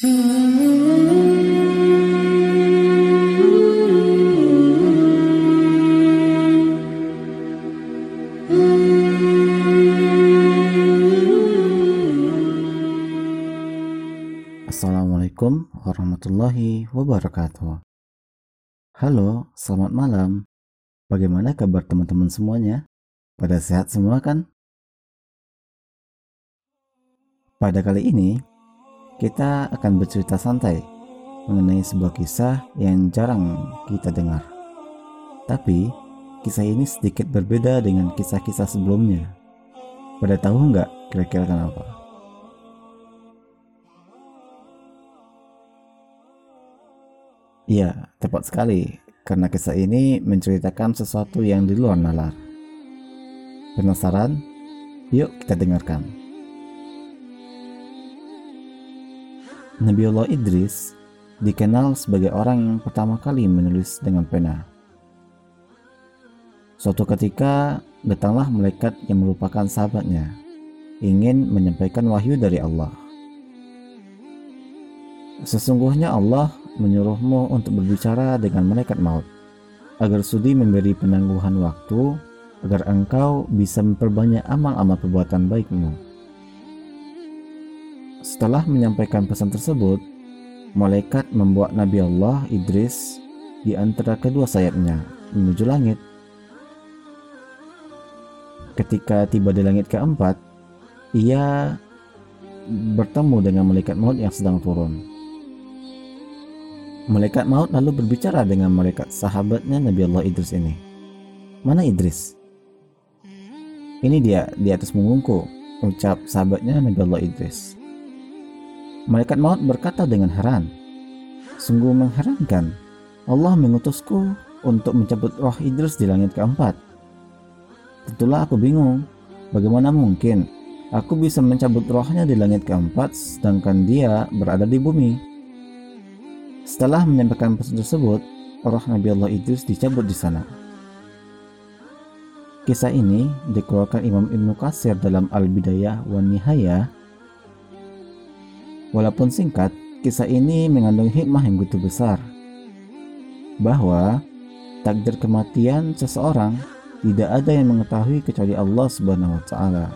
Assalamualaikum warahmatullahi wabarakatuh. Halo, selamat malam. Bagaimana kabar teman-teman semuanya? Pada sehat semua kan? Pada kali ini, kita akan bercerita santai mengenai sebuah kisah yang jarang kita dengar. Tapi, kisah ini sedikit berbeda dengan kisah-kisah sebelumnya. Pada tahu nggak kira-kira kenapa? Iya, tepat sekali. Karena kisah ini menceritakan sesuatu yang di luar nalar. Penasaran? Yuk kita dengarkan. Nabiullah Idris dikenal sebagai orang yang pertama kali menulis dengan pena. Suatu ketika datanglah malaikat yang merupakan sahabatnya, ingin menyampaikan wahyu dari Allah. Sesungguhnya Allah menyuruhmu untuk berbicara dengan malaikat maut, agar sudi memberi penangguhan waktu, agar engkau bisa memperbanyak amal-amal perbuatan baikmu. Setelah menyampaikan pesan tersebut, malaikat membuat Nabi Allah Idris di antara kedua sayapnya menuju langit. Ketika tiba di langit keempat, ia bertemu dengan malaikat maut yang sedang turun. Malaikat maut lalu berbicara dengan malaikat sahabatnya Nabi Allah Idris ini. Mana Idris? Ini dia di atas mengungku, ucap sahabatnya Nabi Allah Idris. Malaikat maut berkata dengan heran, Sungguh mengherankan, Allah mengutusku untuk mencabut roh Idris di langit keempat. Tentulah aku bingung, bagaimana mungkin aku bisa mencabut rohnya di langit keempat sedangkan dia berada di bumi. Setelah menyampaikan pesan tersebut, roh Nabi Allah Idris dicabut di sana. Kisah ini dikeluarkan Imam Ibnu Qasir dalam Al-Bidayah wa Nihayah. Walaupun singkat, kisah ini mengandung hikmah yang begitu besar. Bahwa takdir kematian seseorang tidak ada yang mengetahui kecuali Allah Subhanahu wa taala.